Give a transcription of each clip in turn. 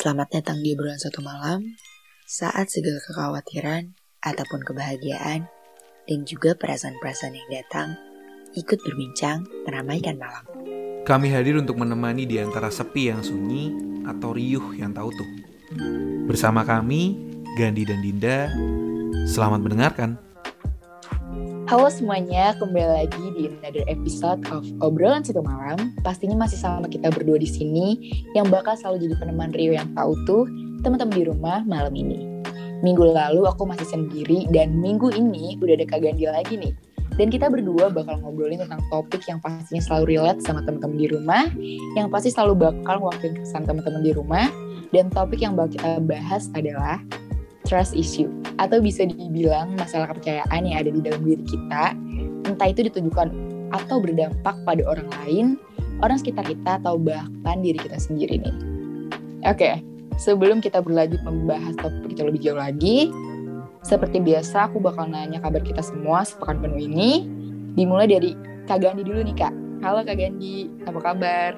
Selamat datang di obrolan satu malam saat segala kekhawatiran ataupun kebahagiaan dan juga perasaan-perasaan yang datang ikut berbincang meramaikan malam. Kami hadir untuk menemani di antara sepi yang sunyi atau riuh yang tahu tuh. Bersama kami, Gandhi dan Dinda, selamat mendengarkan. Halo semuanya, kembali lagi di another episode of obrolan satu malam. Pastinya masih sama kita berdua di sini, yang bakal selalu jadi peneman Rio yang tahu tuh teman-teman di rumah malam ini. Minggu lalu aku masih sendiri dan minggu ini udah ada Kak lagi nih. Dan kita berdua bakal ngobrolin tentang topik yang pastinya selalu relate sama teman-teman di rumah, yang pasti selalu bakal ngewakilin kesan teman-teman di rumah. Dan topik yang bakal kita bahas adalah trust issue atau bisa dibilang masalah kepercayaan yang ada di dalam diri kita entah itu ditujukan atau berdampak pada orang lain, orang sekitar kita atau bahkan diri kita sendiri nih. Oke, sebelum kita berlanjut membahas topik itu lebih jauh lagi, seperti biasa aku bakal nanya kabar kita semua sepekan penuh ini. Dimulai dari Kak Gandhi dulu nih Kak. Halo Kak Gandhi, apa kabar?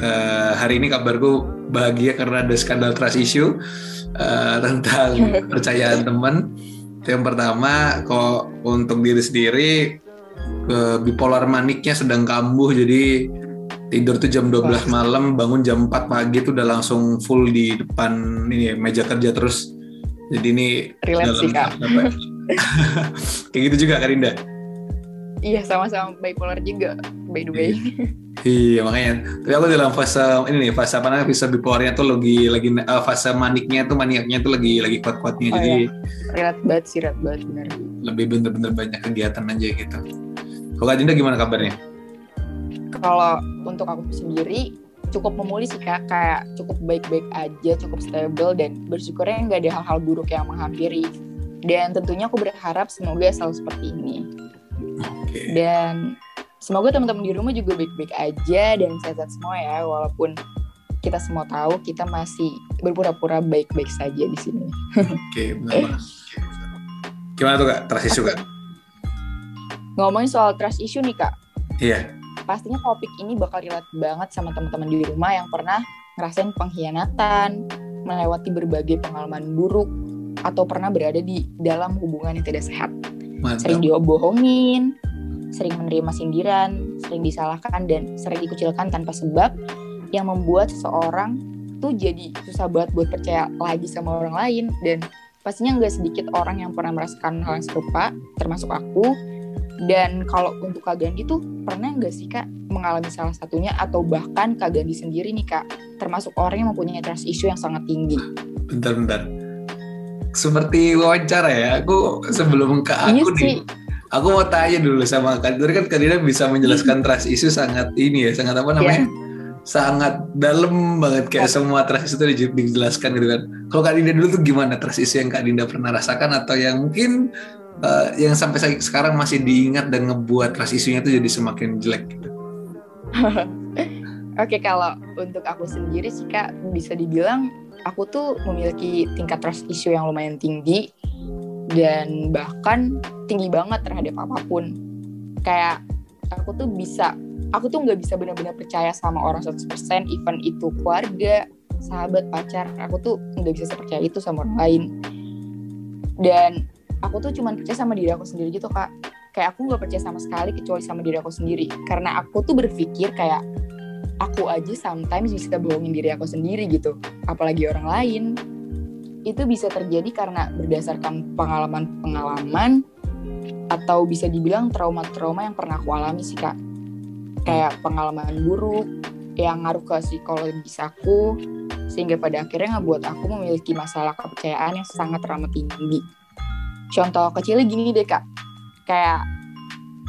Uh, hari ini kabarku bahagia karena ada skandal trust issue uh, tentang percayaan teman. Yang pertama, kok untuk diri sendiri ke bipolar maniknya sedang kambuh jadi tidur tuh jam 12 malam bangun jam 4 pagi tuh udah langsung full di depan ini meja kerja terus jadi ini Relate sih, Kak. kayak gitu juga Karinda iya sama-sama bipolar juga by the way Iya makanya. Tapi aku dalam fase ini nih fase apa namanya fase bipolarnya tuh lagi lagi uh, fase maniknya tuh maniaknya tuh lagi lagi kuat-kuatnya oh, jadi. Iya. Relate banget sih, relate banget bener. Lebih bener-bener banyak kegiatan aja gitu. Kalau Kak Dinda gimana kabarnya? Kalau untuk aku sendiri cukup memulih sih kak, kayak cukup baik-baik aja, cukup stable dan bersyukurnya nggak ada hal-hal buruk yang menghampiri. Dan tentunya aku berharap semoga selalu seperti ini. Okay. Dan semoga teman-teman di rumah juga baik-baik aja dan sehat-sehat semua ya walaupun kita semua tahu kita masih berpura-pura baik-baik saja di sini. Oke, benar. Gimana tuh kak trust issue kak? Ngomongin soal trust issue nih kak. Iya. Pastinya topik ini bakal relate banget sama teman-teman di rumah yang pernah ngerasain pengkhianatan, melewati berbagai pengalaman buruk, atau pernah berada di dalam hubungan yang tidak sehat. Mantap. Sering diobohongin, sering menerima sindiran, sering disalahkan dan sering dikucilkan tanpa sebab yang membuat seseorang tuh jadi susah banget buat percaya lagi sama orang lain. Dan pastinya nggak sedikit orang yang pernah merasakan hal yang serupa termasuk aku. Dan kalau untuk Kak Gandhi tuh pernah nggak sih Kak mengalami salah satunya? Atau bahkan Kak Gandhi sendiri nih Kak termasuk orang yang mempunyai trust issue yang sangat tinggi? Bentar-bentar seperti wawancara ya aku sebelum ke aku iya nih. Aku mau tanya dulu sama Kak Tadi kan Kadina bisa menjelaskan trust issue sangat ini ya, sangat apa namanya? Yeah. Sangat dalam banget kayak semua trust itu dijelaskan gitu kan. Kalau Kak Dinda dulu tuh gimana trust issue yang Kak Dinda pernah rasakan atau yang mungkin uh, yang sampai sekarang masih diingat dan ngebuat trust issue-nya itu jadi semakin jelek gitu. Oke, kalau untuk aku sendiri sih Kak, bisa dibilang aku tuh memiliki tingkat trust issue yang lumayan tinggi dan bahkan tinggi banget terhadap apa pun. Kayak aku tuh bisa, aku tuh nggak bisa benar-benar percaya sama orang 100%, even itu keluarga, sahabat, pacar, aku tuh nggak bisa sepercaya itu sama orang lain. Dan aku tuh cuman percaya sama diri aku sendiri gitu kak. Kayak aku nggak percaya sama sekali kecuali sama diri aku sendiri. Karena aku tuh berpikir kayak aku aja sometimes bisa bohongin diri aku sendiri gitu. Apalagi orang lain. Itu bisa terjadi karena berdasarkan pengalaman-pengalaman atau bisa dibilang trauma-trauma yang pernah aku alami sih kak. Kayak pengalaman buruk yang ngaruh ke psikologis aku sehingga pada akhirnya ngebuat aku memiliki masalah kepercayaan yang sangat teramat tinggi. Contoh kecilnya gini deh kak. Kayak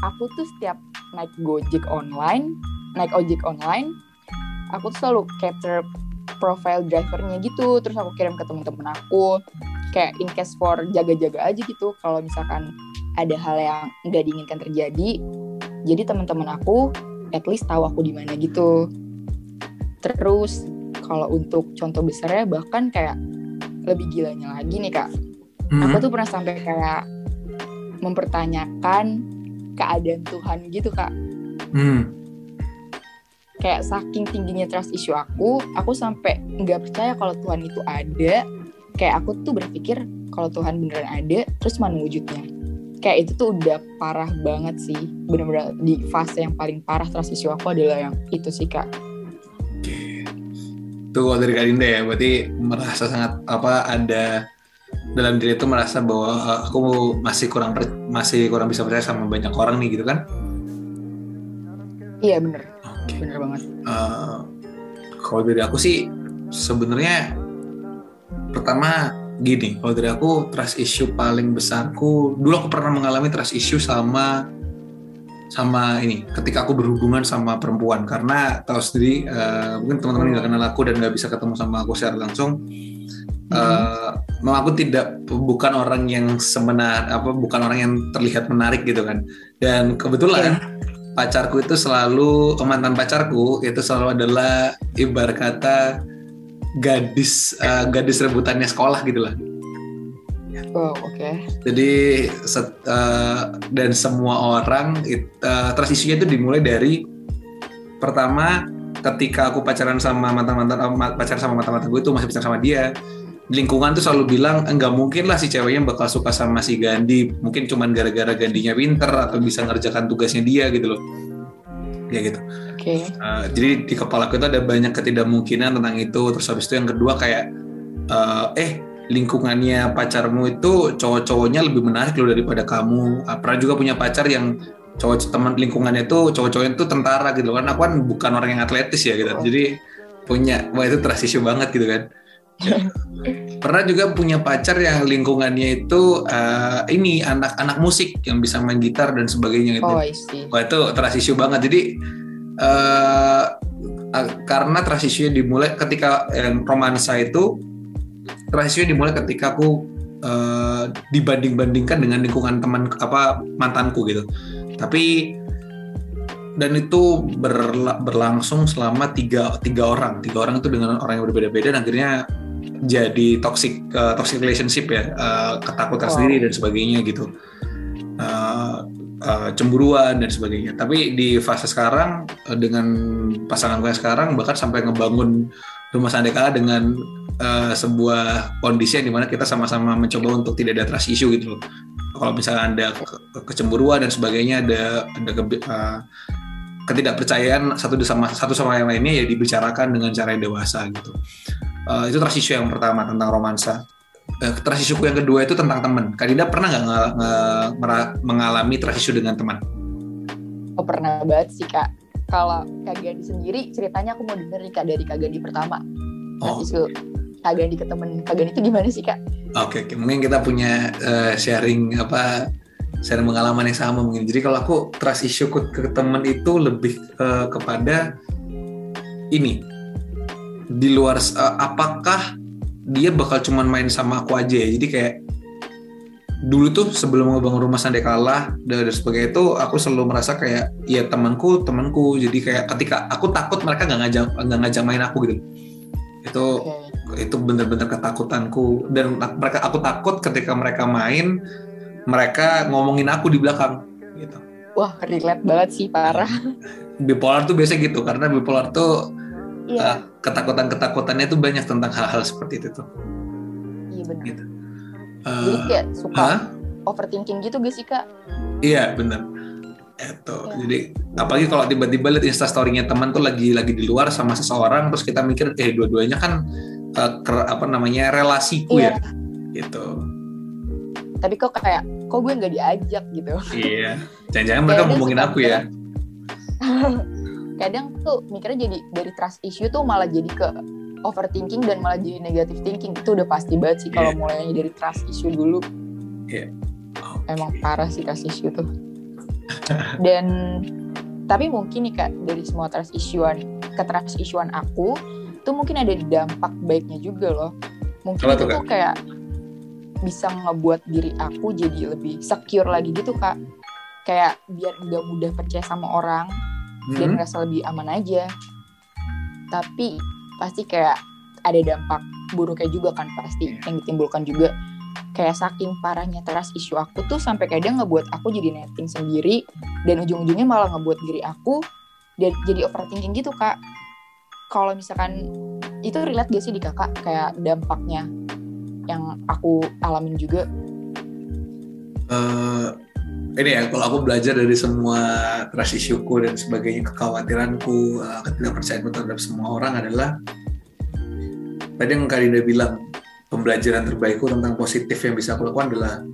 aku tuh setiap naik gojek online naik ojek online aku tuh selalu capture profile drivernya gitu. Terus aku kirim ke teman-teman aku kayak in case for jaga-jaga aja gitu. Kalau misalkan ada hal yang nggak diinginkan terjadi jadi teman-teman aku at least tahu aku di mana gitu. Terus kalau untuk contoh besarnya bahkan kayak lebih gilanya lagi nih kak. Hmm. aku tuh pernah sampai kayak mempertanyakan keadaan Tuhan gitu kak. Hmm. Kayak saking tingginya trust issue aku aku sampai nggak percaya kalau Tuhan itu ada kayak aku tuh berpikir kalau Tuhan beneran ada terus mana wujudnya kayak itu tuh udah parah banget sih bener-bener di fase yang paling parah trust issue aku adalah yang itu sih kak Oke. Itu kalau dari Kak Dinda ya, berarti merasa sangat apa ada dalam diri itu merasa bahwa uh, aku masih kurang masih kurang bisa percaya sama banyak orang nih gitu kan? iya bener Oke. bener banget. Eh, kalau dari aku sih sebenarnya pertama gini, kalau dari aku trust issue paling besarku dulu aku pernah mengalami trust issue sama sama ini ketika aku berhubungan sama perempuan. Karena tahu sendiri eh, mungkin teman-teman nggak kenal aku dan nggak bisa ketemu sama aku secara langsung eh memang aku tidak bukan orang yang semenar apa bukan orang yang terlihat menarik gitu kan. Dan kebetulan pacarku itu selalu oh, mantan pacarku itu selalu adalah ibarat kata gadis eh, gadis rebutannya sekolah gitu lah. Wow oke. Jadi set- eh, dan semua orang it, eh, trust issue-nya itu dimulai dari pertama ketika aku pacaran sama mantan mantan pacaran sama mantan mantan gue itu masih pacaran sama dia lingkungan tuh selalu bilang enggak mungkin lah si ceweknya bakal suka sama si Gandhi mungkin cuman gara-gara Gandinya pinter atau bisa ngerjakan tugasnya dia gitu loh ya gitu oke Uh, jadi di kepala kita ada banyak ketidakmungkinan tentang itu. Terus habis itu yang kedua kayak uh, eh lingkungannya pacarmu itu cowok-cowoknya lebih menarik loh daripada kamu. Uh, pernah juga punya pacar yang cowok teman lingkungannya itu cowok-cowoknya itu tentara gitu kan. Aku kan bukan orang yang atletis ya gitu. Jadi punya wah itu issue banget gitu kan. Ya. Pernah juga punya pacar yang lingkungannya itu uh, ini anak-anak musik yang bisa main gitar dan sebagainya gitu. oh Wah itu trust issue banget. Jadi eh uh, karena trust issue dimulai ketika yang romansa itu trust issue dimulai ketika aku eh, dibanding-bandingkan dengan lingkungan teman apa mantanku gitu. Tapi dan itu berla- berlangsung selama tiga, tiga orang tiga orang itu dengan orang yang berbeda-beda dan akhirnya jadi toxic eh, toxic relationship ya eh, ketakutan Wow. sendiri dan sebagainya gitu Eh, eh, cemburuan dan sebagainya tapi di fase sekarang eh, dengan pasangan gue sekarang bahkan sampai ngebangun rumah sandeka dengan eh, sebuah kondisi yang di mana kita sama-sama mencoba untuk tidak ada trust issue gitu loh kalau misalnya ada ke- kecemburuan dan sebagainya ada ada kebe- eh, ketidakpercayaan satu sama satu sama yang lainnya ya dibicarakan dengan cara yang dewasa gitu. Eh, itu trust issue yang pertama tentang romansa. Eh, trust issue yang kedua itu tentang teman. Kak Dinda pernah nggak nge- nge- mengalami trust issue dengan teman? oh pernah banget sih kak kalau kak Gandhi sendiri ceritanya aku mau denger nih kak dari kak Gandhi pertama Oh, trust issue kak Gandhi ke temen kak Gandhi itu gimana sih kak oke oke. Mungkin kita punya eh, sharing apa sharing pengalaman yang sama mungkin. Jadi kalau aku trust issue ke, ke teman itu lebih eh, kepada ini di luar eh, apakah dia bakal cuman main sama aku aja ya. Jadi kayak dulu tuh sebelum ngebangun rumah Sandekala dan, dan sebagainya itu aku selalu merasa kayak ya temanku temanku. Jadi kayak ketika aku takut mereka nggak ngajak nggak ngajak main aku gitu. Itu oke. itu bener-bener ketakutanku. Dan mereka aku takut ketika mereka main mereka ngomongin aku di belakang gitu. Wah relate banget sih parah. Bipolar tuh biasa gitu karena bipolar tuh iya. eh, ketakutan-ketakutannya tuh banyak tentang hal-hal seperti itu tuh. Iya benar. Gitu. Jadi Eh, kayak suka hah? overthinking gitu gak sih kak? Iya bener itu Ya. jadi apalagi kalau tiba-tiba lihat instastorynya teman tuh lagi lagi di luar sama seseorang terus kita mikir eh dua-duanya kan eh, ker- apa namanya relasiku Iya. ya gitu. Tapi kok kayak kok gue nggak diajak gitu? Iya. Jangan-jangan mereka ngomongin aku ya kadang tuh mikirnya jadi dari trust issue tuh malah jadi ke overthinking dan malah jadi negative thinking. Itu udah pasti banget sih kalau Iya. mulainya dari trust issue dulu. Iya. emang parah sih trust issue tuh. Dan tapi mungkin nih kak dari semua trust issuean ke trust issuean aku tuh mungkin ada dampak baiknya juga loh. Mungkin Apa itu tuh kayak bisa ngebuat diri aku jadi lebih secure lagi gitu kak. Kayak biar nggak mudah percaya sama orang dan Hmm. ngerasa lebih aman aja. Tapi pasti kayak ada dampak buruknya juga kan pasti. Yang ditimbulkan juga. Kayak saking parahnya trust issue aku tuh sampai kadang ngebuat aku jadi netting sendiri. Dan ujung-ujungnya malah ngebuat diri aku dan jadi overthinking gitu kak. Kalau misalkan itu relate gak sih di kakak? Kayak dampaknya yang aku alamin juga. Eh, ini ya kalau aku belajar dari semua trust issue-ku dan sebagainya kekhawatiranku uh, ketidakpercayaanku terhadap semua orang adalah tadi yang Kak Dinda bilang pembelajaran terbaikku tentang positif yang bisa aku lakukan adalah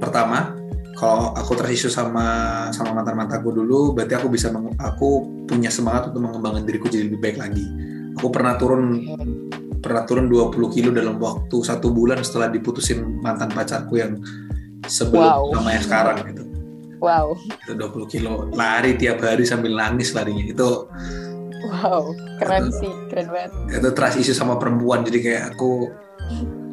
pertama kalau aku trust issue sama sama mantan mantanku dulu berarti aku bisa meng- aku punya semangat untuk mengembangkan diriku jadi lebih baik lagi aku pernah turun pernah turun 20 kilo dalam waktu satu bulan setelah diputusin mantan pacarku yang sebelum Wow. sama yang sekarang gitu wow. Itu 20 kilo lari tiap hari sambil nangis larinya. Itu wow keren sih keren banget. Itu trust issue sama perempuan. Jadi kayak aku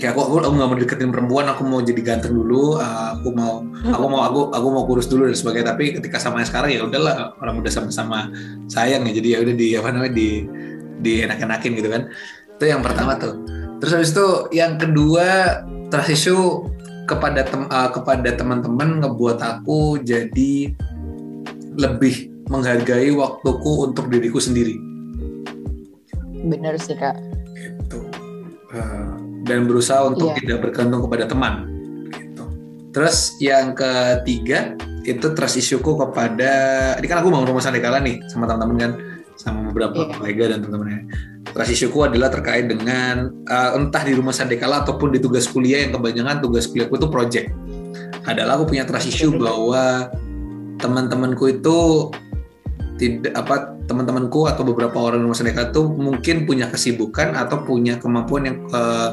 kayak aku aku aku nggak mau deketin perempuan. Aku mau jadi ganteng dulu. Uh, aku mau aku mau aku aku mau kurus dulu dan sebagainya. Tapi ketika sama yang sekarang ya udahlah. Orang udah sama-sama sayang ya. Jadi ya udah di apa namanya di di enak-enakin gitu kan. Itu yang pertama tuh. Terus habis itu yang kedua trust issue kepada tem uh, kepada teman-teman ngebuat aku jadi lebih menghargai waktuku untuk diriku sendiri. Bener sih kak. Gitu. Eh, dan berusaha untuk Iya. tidak bergantung kepada teman. Gitu. Terus yang ketiga itu trust issueku kepada ini kan aku bangun rumah Sandekala nih sama teman-teman kan sama beberapa Iya. kolega dan teman-temannya. Trust issueku adalah terkait dengan eh, entah di rumah Sandekala ataupun di tugas kuliah yang kebanyakan tugas kuliahku itu project. Adalah aku punya trust issue bahwa teman-temanku itu tidak apa teman-temanku atau beberapa orang di rumah Sandeka itu mungkin punya kesibukan atau punya kemampuan yang eh,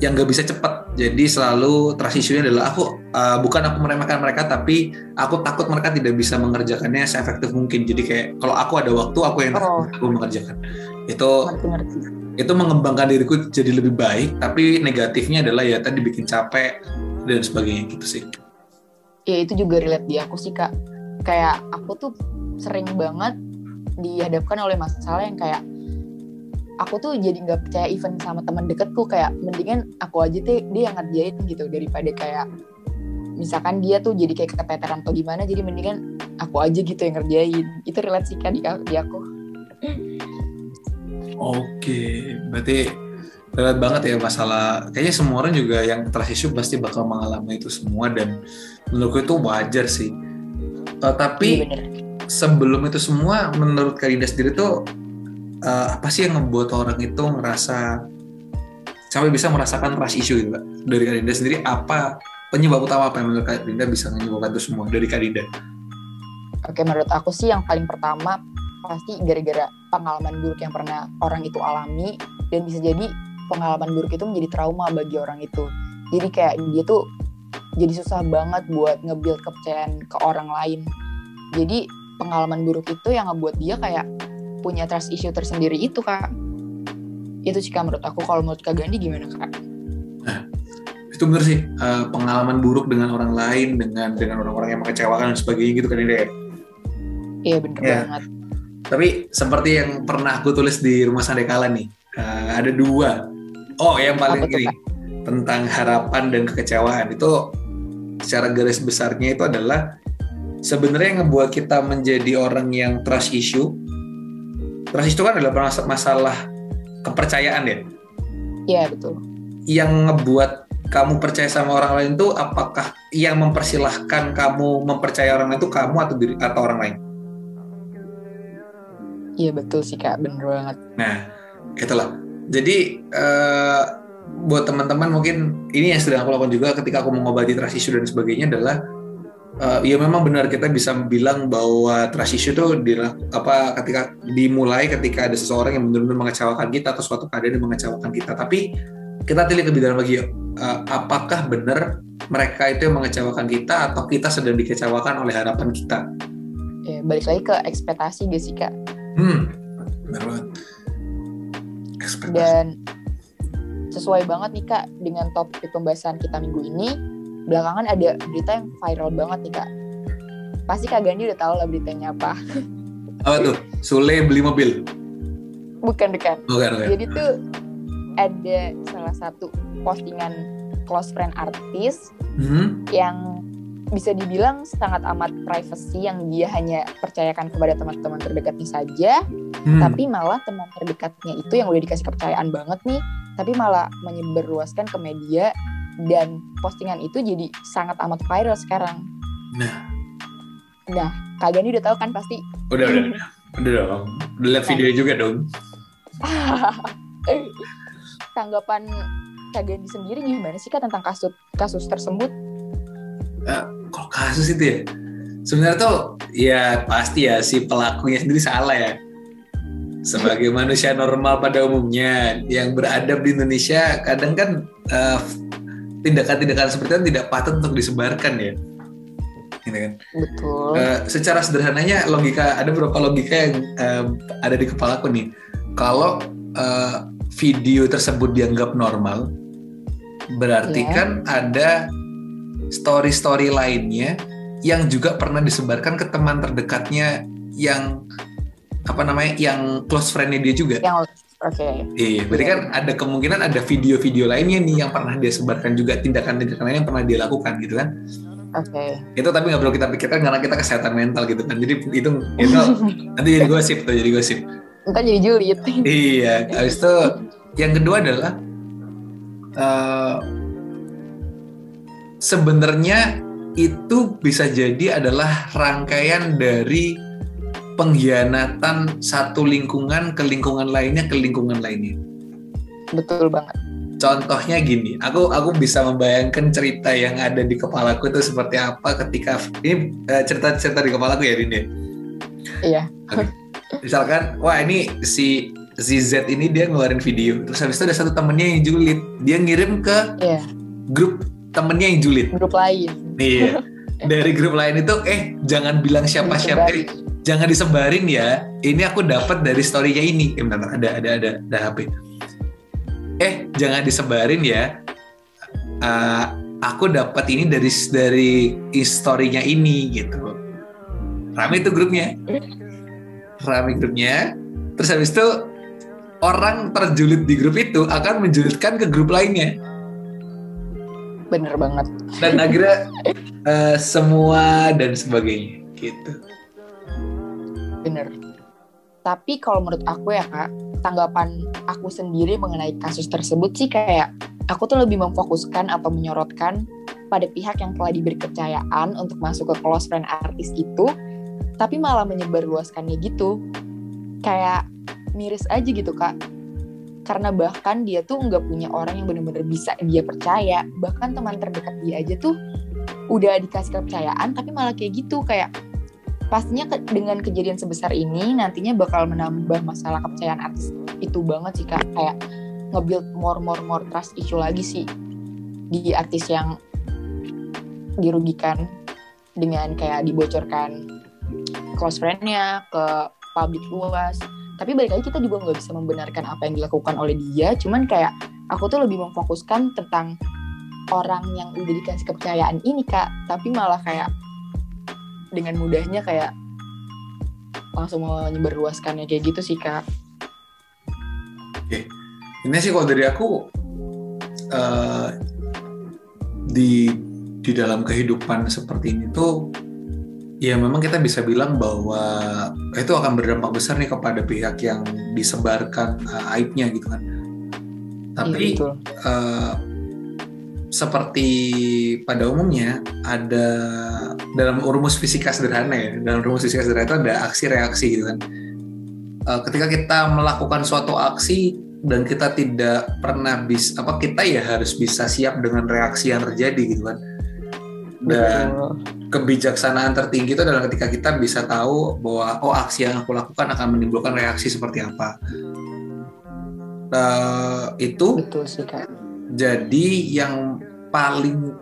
yang gak bisa cepat. Jadi selalu trust issue-nya adalah aku eh, bukan aku meremehkan mereka tapi aku takut mereka tidak bisa mengerjakannya seefektif mungkin. Jadi kayak kalau aku ada waktu aku yang Oh. aku mengerjakan. Itu ngerti ngerti itu mengembangkan diriku jadi lebih baik tapi negatifnya adalah ya tadi bikin capek dan sebagainya gitu sih. ya itu juga relate di aku sih kak kayak aku tuh sering banget dihadapkan oleh masalah yang kayak aku tuh jadi nggak percaya even sama teman deketku kayak mendingan aku aja deh dia yang ngerjain gitu daripada kayak misalkan dia tuh jadi kayak keteteran atau gimana jadi mendingan aku aja gitu yang ngerjain itu relate sih kak di, di aku Oke, berarti berat banget ya masalah. Kayaknya semua orang juga yang trust issue pasti bakal mengalami itu semua dan menurutku itu wajar sih. Iya tapi bener sebelum itu semua, menurut Kak Dinda sendiri tuh eh, apa sih yang ngebuat orang itu ngerasa sampai bisa merasakan trust issue gitu, Kak? Dari Kak Dinda sendiri apa penyebab utama apa yang menurut Kak Dinda bisa menyebabkan itu semua dari Kak Dinda? Oke, menurut aku sih yang paling pertama pasti gara-gara pengalaman buruk yang pernah orang itu alami dan bisa jadi pengalaman buruk itu menjadi trauma bagi orang itu. Jadi kayak dia tuh jadi susah banget buat nge-build kepercayaan ke orang lain. Jadi pengalaman buruk itu yang ngebuat dia kayak punya trust issue tersendiri itu, Kak. Itu sih Kak menurut aku. Kalau menurut Kak Gandhi gimana, Kak? Itu bener sih, eh, pengalaman buruk dengan orang lain, dengan dengan orang-orang yang mengecewakan dan sebagainya gitu kan ya? Iya bener Iya. banget. Tapi seperti yang pernah aku tulis di rumah Sandekala nih, eh, ada dua. Oh, yang paling Apa tuh, ini tentang harapan dan kekecewaan itu secara garis besarnya itu adalah sebenarnya yang ngebuat kita menjadi orang yang trust issue. Trust issue kan adalah mas- masalah kepercayaan ya. Iya betul. Yang ngebuat kamu percaya sama orang lain itu apakah yang mempersilahkan kamu mempercaya orang lain itu kamu atau diri atau orang lain? Iya betul sih Kak, bener banget. Nah, itulah. Jadi eh, buat teman-teman mungkin ini yang sedang aku lakukan juga ketika aku mengobati trust issue dan sebagainya adalah eh, ya memang benar kita bisa bilang bahwa trust issue itu dilak- apa ketika dimulai ketika ada seseorang yang benar-benar mengecewakan kita atau suatu keadaan yang mengecewakan kita. Tapi kita telik lebih dalam lagi yuk. Eh, apakah benar mereka itu yang mengecewakan kita atau kita sedang dikecewakan oleh harapan kita? Ya, balik lagi ke ekspektasi gak sih Kak? Hmm, benar banget. Ekspektasi. Dan sesuai banget nih Kak dengan topik pembahasan kita minggu ini, belakangan ada berita yang viral banget nih Kak. Pasti Kak Gandhi udah tahu lah beritanya apa. Apa tuh? Sule beli mobil. Bukan dekan. Bukan, bukan. Jadi tuh ada salah satu postingan close friend artis Hmm? yang bisa dibilang sangat amat privacy yang dia hanya percayakan kepada teman-teman terdekatnya saja, Hmm. tapi malah teman terdekatnya itu yang udah dikasih kepercayaan banget nih, tapi malah menyebarluaskan ke media dan postingan itu jadi sangat amat viral sekarang. Nah. Nah, Kak Gani udah tahu kan pasti. Udah, udah, udah. Udah dong. Udah lihat videonya juga dong. Tanggapan Kak Gani sendiri gimana sih Kak tentang kasus kasus tersebut? Kalau kasus itu ya, sebenarnya tuh ya pasti ya si pelakunya sendiri salah ya. Sebagai manusia normal pada umumnya yang beradab di Indonesia, kadang kan eh, tindakan-tindakan seperti itu tidak patut untuk disebarkan ya. Gitu kan. Betul. Eh, secara sederhananya logika ada beberapa logika yang eh, ada di kepalaku nih. Kalau eh, video tersebut dianggap normal, berarti Iya. kan ada story-story lainnya yang juga pernah disebarkan ke teman terdekatnya yang apa namanya yang close friend-nya dia juga. Yang oke. Iya, berarti kan ada kemungkinan ada video-video lainnya nih yang pernah dia sebarkan juga tindakan-tindakan lain yang pernah dia lakukan gitu kan Oke. itu tapi nggak perlu kita pikirkan karena kita kesehatan mental gitu kan jadi itu itu nanti jadi gosip tuh jadi gosip Ntar jadi julid. iya habis itu yang kedua adalah eh, sebenarnya itu bisa jadi adalah rangkaian dari pengkhianatan satu lingkungan ke lingkungan lainnya ke lingkungan lainnya Betul banget. contohnya gini, aku aku bisa membayangkan cerita yang ada di kepalaku itu seperti apa ketika ini eh, cerita-cerita di kepalaku ya Dinde. Iya. Misalkan, wah ini si si Z ini dia ngeluarin video, terus habis itu ada satu temennya yang julid, dia ngirim ke Iya. grup temennya yang julid. Grup lain. Iya. Dari grup lain itu, eh jangan bilang siapa-siapa, eh, jangan disebarin ya. Ini aku dapat dari story-nya ini. Eh, bentar, ada ada ada ada HP. Eh, jangan disebarin ya. Eh, aku dapat ini dari dari story-nya ini gitu. Rame itu grupnya. Rame grupnya. Terus habis itu orang terjulit di grup itu akan menjulitkan ke grup lainnya Bener banget. dan akhirnya eh, semua dan sebagainya gitu. Bener. Tapi kalau menurut aku ya kak, tanggapan aku sendiri mengenai kasus tersebut sih kayak aku tuh lebih memfokuskan atau menyorotkan pada pihak yang telah diberi kepercayaan untuk masuk ke close friend artis itu, tapi malah menyebarluaskannya gitu. Kayak miris aja gitu kak. Karena bahkan dia tuh nggak punya orang yang bener-bener bisa dia percaya. Bahkan teman terdekat dia aja tuh udah dikasih kepercayaan, tapi malah kayak gitu. Kayak pastinya ke- dengan kejadian sebesar ini nantinya bakal menambah masalah kepercayaan artis itu banget sih kak. Kayak nge-build more more more trust issue lagi sih di artis yang dirugikan dengan kayak dibocorkan close friend-nya ke publik luas tapi balik lagi kita juga nggak bisa membenarkan apa yang dilakukan oleh dia. Cuman kayak aku tuh lebih memfokuskan tentang orang yang udah dikasih kepercayaan ini kak. Tapi malah kayak dengan mudahnya kayak langsung menyebarluaskannya kayak gitu sih kak. Ini sih kalau dari aku eh, di di dalam kehidupan seperti ini tuh ya memang kita bisa bilang bahwa itu akan berdampak besar nih kepada pihak yang disebarkan eh, aibnya gitu kan. Tapi Iya, eh, seperti pada umumnya ada dalam rumus fisika sederhana ya dalam rumus fisika sederhana itu ada aksi reaksi gitu kan. Eh, ketika kita melakukan suatu aksi dan kita tidak pernah bisa apa kita ya harus bisa siap dengan reaksi yang terjadi gitu kan dan Betul. kebijaksanaan tertinggi itu adalah ketika kita bisa tahu bahwa oh aksi yang aku lakukan akan menimbulkan reaksi seperti apa. Eh, itu betul sih kak. jadi yang paling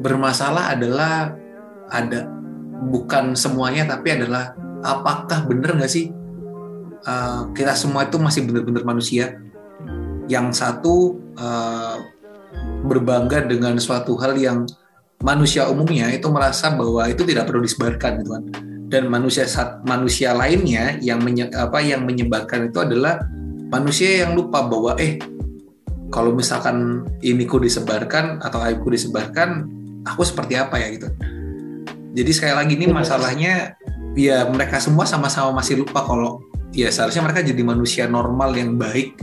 bermasalah adalah ada bukan semuanya tapi adalah apakah benar nggak sih uh, kita semua itu masih benar-benar manusia? Yang satu uh, berbangga dengan suatu hal yang manusia umumnya itu merasa bahwa itu tidak perlu disebarkan gitu kan dan manusia manusia lainnya yang menye- apa yang menyebarkan itu adalah manusia yang lupa bahwa eh kalau misalkan ini ku disebarkan atau aibku disebarkan aku seperti apa ya gitu jadi sekali lagi ini masalahnya ya mereka semua sama-sama masih lupa kalau ya seharusnya mereka jadi manusia normal yang baik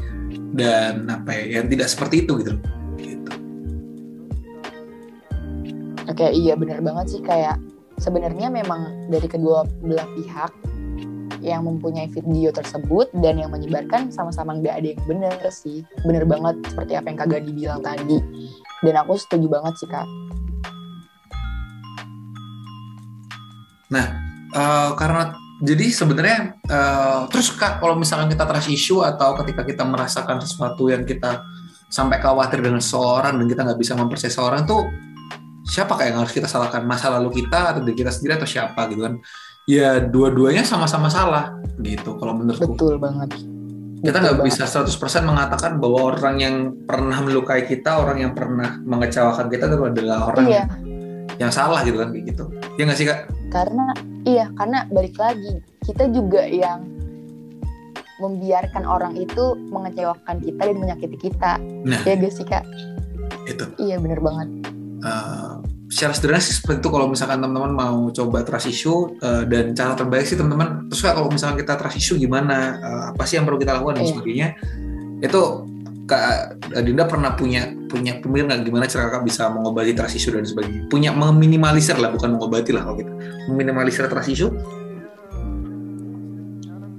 dan apa ya yang tidak seperti itu gitu. gitu. Oke iya benar banget sih. Kayak sebenarnya memang dari kedua belah pihak yang mempunyai video tersebut dan yang menyebarkan sama-sama nggak ada yang benar sih. Bener banget seperti apa yang kak Gadi bilang tadi. Dan aku setuju banget sih kak. Nah, uh, karena jadi sebenarnya uh, terus kak kalau misalkan kita trust issue atau ketika kita merasakan sesuatu yang kita sampai khawatir dengan seorang dan kita nggak bisa mempercayai seorang tuh siapa kayak yang harus kita salahkan? Masa lalu kita atau diri kita sendiri atau siapa gitu kan? Ya dua-duanya sama-sama salah gitu kalau menurutku. Betul banget. Kita nggak bisa 100% mengatakan bahwa orang yang pernah melukai kita orang yang pernah mengecewakan kita itu adalah orang iya. yang salah gitu kan gitu. Ya nggak sih kak? Karena iya karena balik lagi kita juga yang membiarkan orang itu mengecewakan kita dan menyakiti kita. Nah, ya gak sih kak? Itu. Iya bener banget uh, secara sederhana sih seperti itu kalau misalkan teman-teman mau coba trust issue uh, dan cara terbaik sih teman-teman terus kak kalau misalkan kita trust issue gimana uh, apa sih yang perlu kita lakukan dan iya. sebagainya itu Kak Dinda pernah punya punya pemikiran nggak gimana cara kakak bisa mengobati trust issue dan sebagainya? Punya meminimalisir lah, bukan mengobati lah kalau gitu. Meminimalisir trust issue?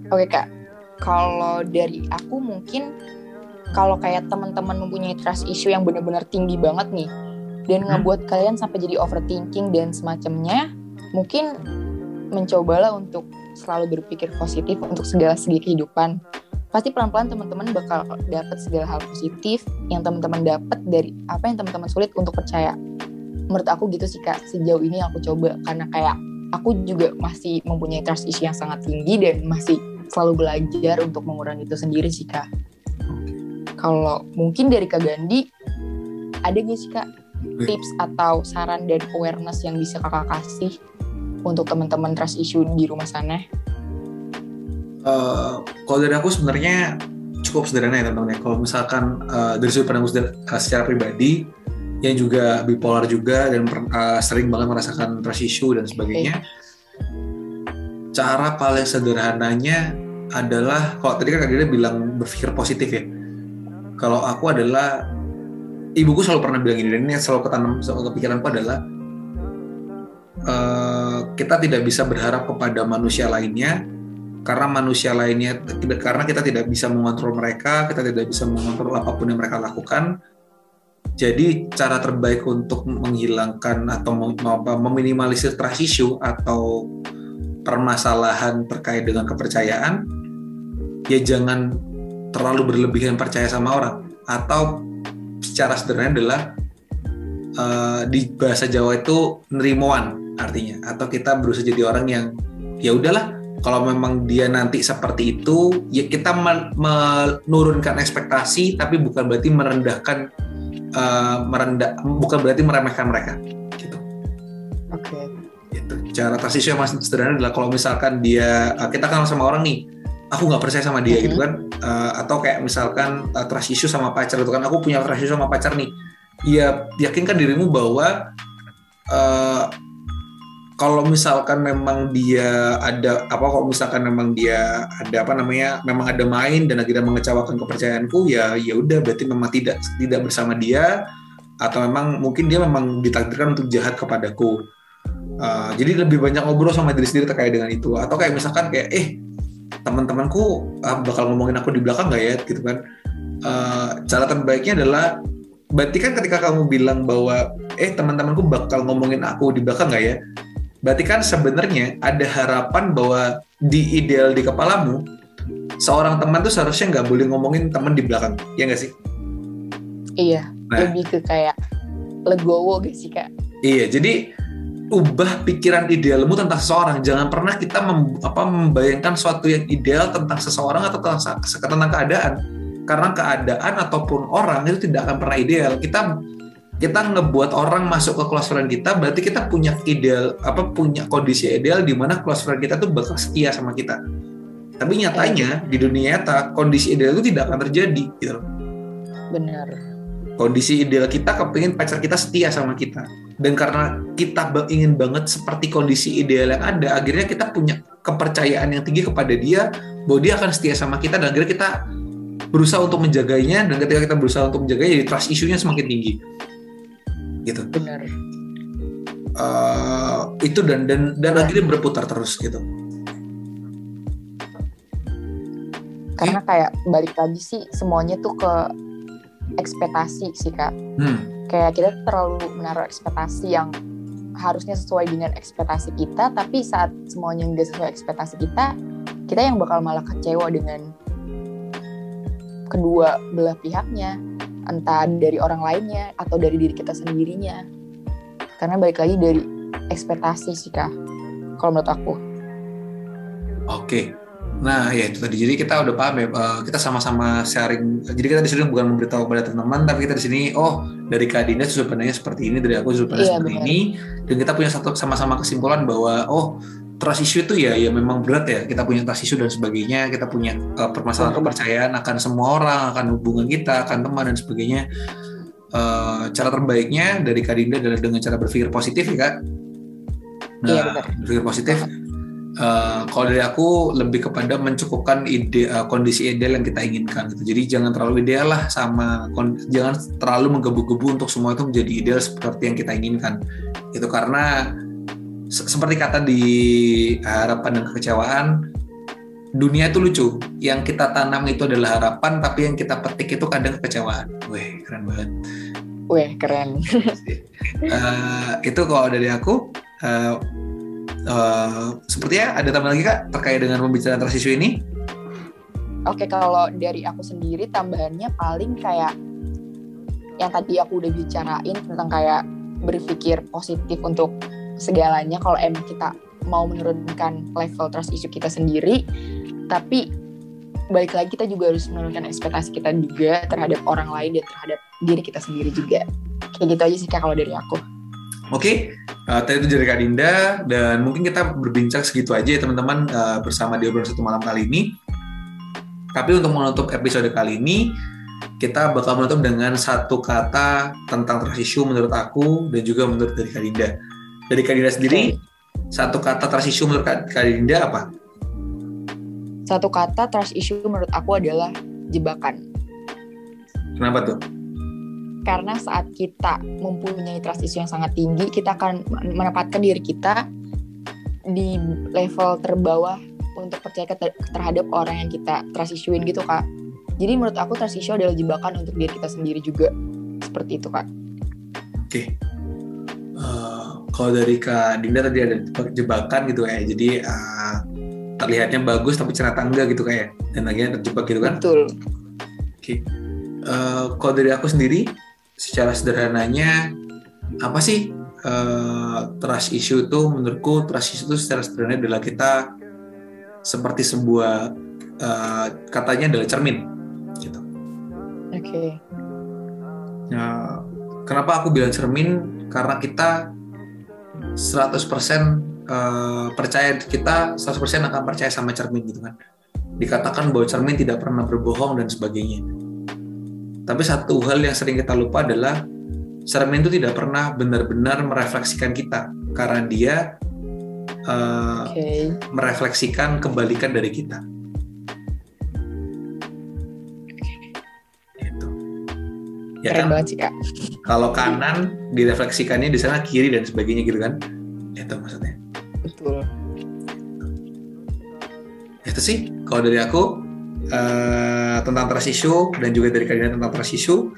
Oke kak, kalau dari aku mungkin kalau kayak teman-teman mempunyai trust issue yang benar-benar tinggi banget nih, dan hmm. ngebuat kalian sampai jadi overthinking dan semacamnya, mungkin mencobalah untuk selalu berpikir positif untuk segala segi kehidupan pasti pelan-pelan teman-teman bakal dapat segala hal positif yang teman-teman dapat dari apa yang teman-teman sulit untuk percaya. Menurut aku gitu sih kak, sejauh ini aku coba karena kayak aku juga masih mempunyai trust issue yang sangat tinggi dan masih selalu belajar untuk mengurangi itu sendiri sih kak. Kalau mungkin dari Kak Gandhi, ada gak sih kak tips atau saran dan awareness yang bisa kakak kasih untuk teman-teman trust issue di rumah sana? uh, kalau dari aku sebenarnya cukup sederhana ya teman-teman ya. Kalau misalkan uh, dari sudut pandang uh, secara pribadi yang juga bipolar juga dan uh, sering banget merasakan trust issue dan sebagainya. Cara paling sederhananya adalah kalau tadi kan dia bilang berpikir positif ya. Kalau aku adalah ibuku selalu pernah bilang ini dan ini selalu ketanam selalu kepikiranku adalah uh, kita tidak bisa berharap kepada manusia lainnya karena manusia lainnya karena kita tidak bisa mengontrol mereka, kita tidak bisa mengontrol apa pun yang mereka lakukan. Jadi cara terbaik untuk menghilangkan atau meminimalisir trust issue atau permasalahan terkait dengan kepercayaan ya jangan terlalu berlebihan percaya sama orang atau secara sederhana adalah uh, di bahasa Jawa itu nerimoan artinya. Atau kita berusaha jadi orang yang ya udahlah kalau memang dia nanti seperti itu ya kita menurunkan ekspektasi tapi bukan berarti merendahkan uh, merendah bukan berarti meremehkan mereka gitu. Oke. Okay. itu cara transisi yang masih sederhana adalah kalau misalkan dia uh, kita kenal sama orang nih aku nggak percaya sama dia mm -hmm. gitu kan. Uh, atau kayak misalkan uh, trust issue sama pacar itu kan. Aku punya trust issue sama pacar nih. Ya yakinkan dirimu bahwa uh, kalau misalkan memang dia ada apa kalau misalkan memang dia ada apa namanya memang ada main dan akhirnya mengecewakan kepercayaanku ya ya udah berarti memang tidak tidak bersama dia. Atau memang mungkin dia memang ditakdirkan untuk jahat kepadaku. Uh, jadi lebih banyak ngobrol sama diri sendiri terkait dengan itu. Atau kayak misalkan kayak eh teman-temanku uh, bakal ngomongin aku di belakang nggak ya gitu kan uh, cara terbaiknya adalah berarti kan ketika kamu bilang bahwa eh teman-temanku bakal ngomongin aku di belakang nggak ya Berarti kan sebenarnya ada harapan bahwa di ideal di kepalamu seorang teman tuh seharusnya nggak boleh ngomongin teman di belakang, ya nggak sih? Iya, nah. lebih ke kayak legowo gak sih kak? Iya, jadi ubah pikiran idealmu tentang seseorang. Jangan pernah kita mem, apa, membayangkan suatu yang ideal tentang seseorang atau tentang, tentang keadaan. Karena keadaan ataupun orang itu tidak akan pernah ideal. Kita kita ngebuat orang masuk ke close friend kita berarti kita punya ideal apa punya kondisi ideal di mana close friend kita tuh bakal setia sama kita tapi nyatanya di dunia nyata kondisi ideal itu tidak akan terjadi gitu benar kondisi ideal kita kepingin pacar kita setia sama kita. Dan karena kita ingin banget seperti kondisi ideal yang ada akhirnya kita punya kepercayaan yang tinggi kepada dia bahwa dia akan setia sama kita dan akhirnya kita berusaha untuk menjaganya dan ketika kita berusaha untuk menjaganya jadi trust issue-nya semakin tinggi. Gitu. Benar. Uh, itu dan dan dan akhirnya berputar terus gitu. Karena kayak balik lagi sih semuanya tuh ke ekspektasi sih kak. Hmm. kayak kita terlalu menaruh ekspektasi yang harusnya sesuai dengan ekspektasi kita tapi saat semuanya nggak sesuai ekspektasi kita kita yang bakal malah kecewa dengan kedua belah pihaknya. Entah dari orang lainnya atau dari diri kita sendirinya. Karena balik lagi dari ekspektasi sih kak kalau menurut aku. Oke Nah, ya itu tadi. Jadi kita udah paham ya, uh, kita sama-sama sharing. Jadi kita di sini bukan memberitahu kepada teman-teman, tapi kita di sini, oh dari Kak Dinda sudut pandangnya seperti ini, dari aku sudut pandang iya, seperti benar. ini, dan kita punya satu sama-sama kesimpulan bahwa, oh trust issue itu ya, ya memang berat ya. Kita punya trust issue dan sebagainya, kita punya uh, permasalahan kepercayaan akan semua orang, akan hubungan kita, akan teman dan sebagainya. Uh, cara terbaiknya dari Kak Dinda adalah dengan cara berpikir positif ya Kak. Nah, iya, benar. berpikir positif uh, kalau dari aku lebih kepada mencukupkan ide uh, kondisi ideal yang kita inginkan gitu. Jadi jangan terlalu ideal lah sama jangan terlalu menggebu-gebu untuk semua itu menjadi ideal seperti yang kita inginkan. Itu karena se seperti kata di harapan dan kekecewaan dunia itu lucu. Yang kita tanam itu adalah harapan, tapi yang kita petik itu kadang kekecewaan. Wih, keren banget. Wih, keren. uh, itu kalau dari aku, uh, Uh, sepertinya ada tambah lagi kak terkait dengan pembicaraan transisi ini? Oke, kalau dari aku sendiri tambahannya paling kayak yang tadi aku udah bicarain tentang kayak berpikir positif untuk segalanya kalau emang kita mau menurunkan level trust issue kita sendiri. Tapi balik lagi kita juga harus menurunkan ekspektasi kita juga terhadap orang lain dan terhadap diri kita sendiri juga. Kayak gitu aja sih kak kalau dari aku oke okay. Uh, tadi itu dari Kak Dinda dan mungkin kita berbincang segitu aja ya teman-teman uh, bersama di obrolan satu malam kali ini. Tapi untuk menutup episode kali ini kita bakal menutup dengan satu kata tentang trust issue menurut aku dan juga menurut dari Kak Dinda. Dari Kak Dinda sendiri okay. satu kata trust issue menurut Kak Dinda apa? Satu kata trust issue menurut aku adalah jebakan. Kenapa tuh? Karena saat kita mempunyai trust issue yang sangat tinggi kita akan menempatkan diri kita di level terbawah untuk percaya terhadap orang yang kita trust issuein gitu kak jadi menurut aku trust issue adalah jebakan untuk diri kita sendiri juga seperti itu kak oke okay. uh, eh, kalau dari kak Dinda tadi ada jebakan gitu ya jadi uh, terlihatnya bagus tapi ternyata enggak gitu kayak ya. dan akhirnya terjebak gitu kan betul oke okay. uh, kalau dari aku sendiri secara sederhananya apa sih uh, trust issue itu menurutku trust issue itu secara sederhana adalah kita seperti sebuah uh, katanya adalah cermin gitu. Oke. Okay. Nah, kenapa aku bilang cermin? Karena kita 100% uh, eh, percaya kita 100% akan percaya sama cermin gitu kan. Dikatakan bahwa cermin tidak pernah berbohong dan sebagainya tapi satu hal yang sering kita lupa adalah cermin itu tidak pernah benar-benar merefleksikan kita karena dia uh, okay. merefleksikan kebalikan dari kita. Gitu. Ya Keren kan? banget sih kak. Kalau kanan direfleksikannya di sana kiri dan sebagainya gitu kan? Itu maksudnya. Betul. Itu sih kalau dari aku uh, tentang trust dan juga dari kalian tentang trust issue.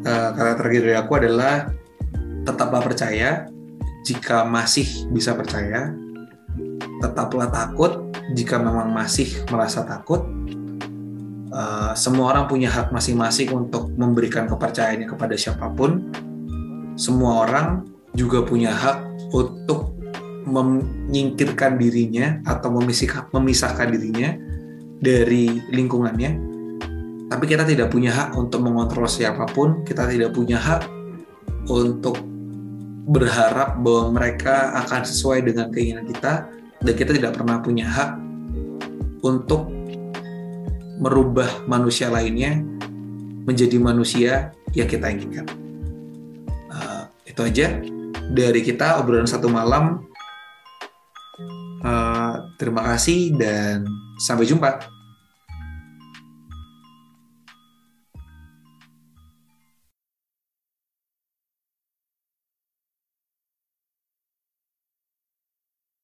Uh, kata terakhir dari aku adalah tetaplah percaya. Jika masih bisa percaya tetaplah takut. Jika memang masih merasa takut uh, semua orang punya hak masing-masing untuk memberikan kepercayaannya kepada siapa pun. Semua orang juga punya hak untuk menyingkirkan dirinya atau memisahkan dirinya dari lingkungannya, tapi kita tidak punya hak untuk mengontrol siapa pun, kita tidak punya hak untuk berharap bahwa mereka akan sesuai dengan keinginan kita, dan kita tidak pernah punya hak untuk merubah manusia lainnya menjadi manusia yang kita inginkan. Uh, itu aja dari kita obrolan satu malam. Uh, terima kasih dan sampai jumpa.